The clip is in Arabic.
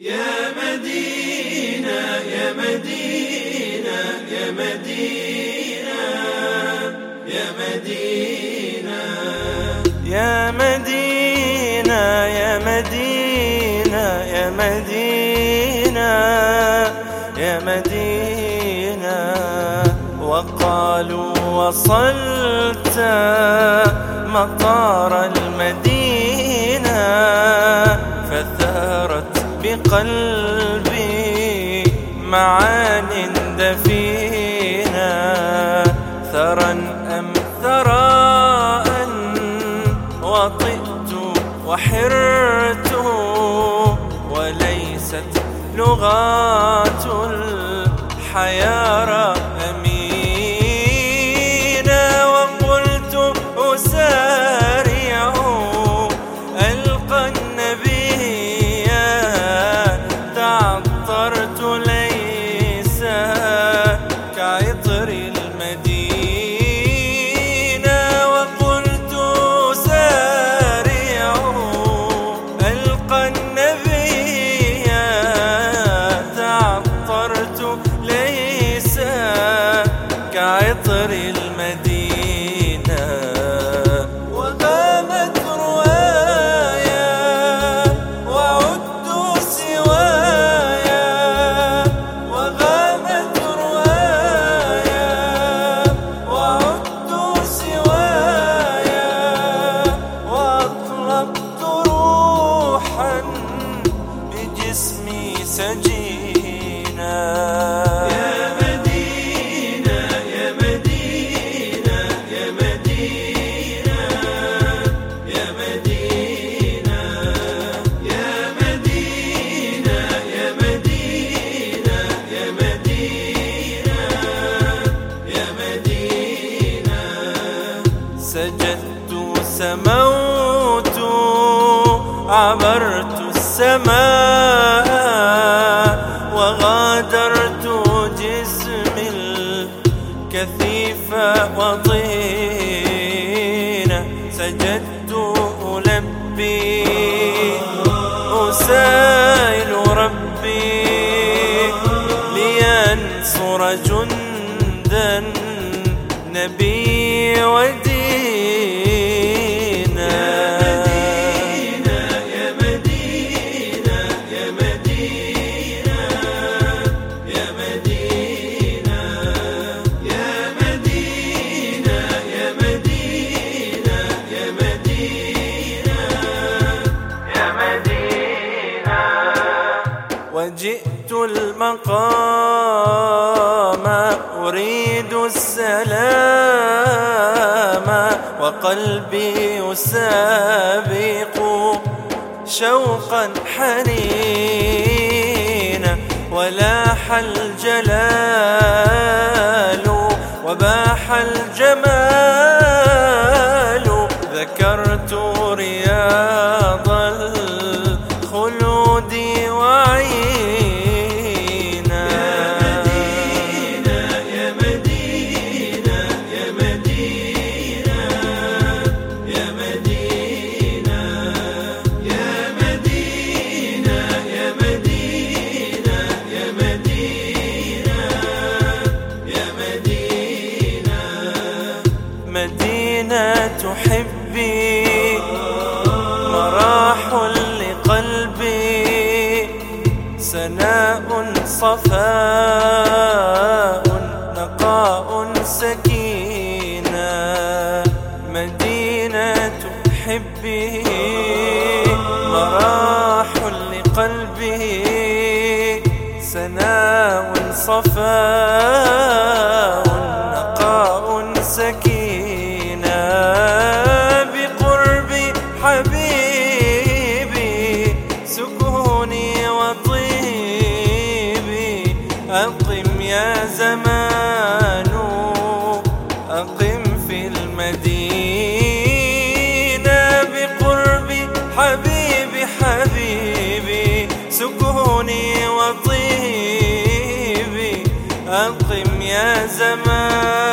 يا مدينة يا مدينة يا مدينة يا مدينة. يا مدينة يا مدينة يا مدينة يا مدينة. وقالوا وصلت مطار المدينة فثارت بقلبي معان دفينة ثرى أم ثراء وطئت وحرت وليست لغات الحيارى ليس كعطر المدينة. سجدت سموت عبرت السماء وغادرت جسمي الكثيف وطينا سجدت ألبي أسائل ربي لينصر جندا. نبي ودينا وجئت المقام أريد السلام وقلبي يسابق شوقا حنينا ولاح الجلال وباح الجمال. مدينة حبي مراح لقلبي سناء صفاء نقاء سكينة. مدينة حبي مراح لقلبي سناء صفاء. المدينة بقرب حبيبي حبيبي سكوني وطيبي أقم يا زمان.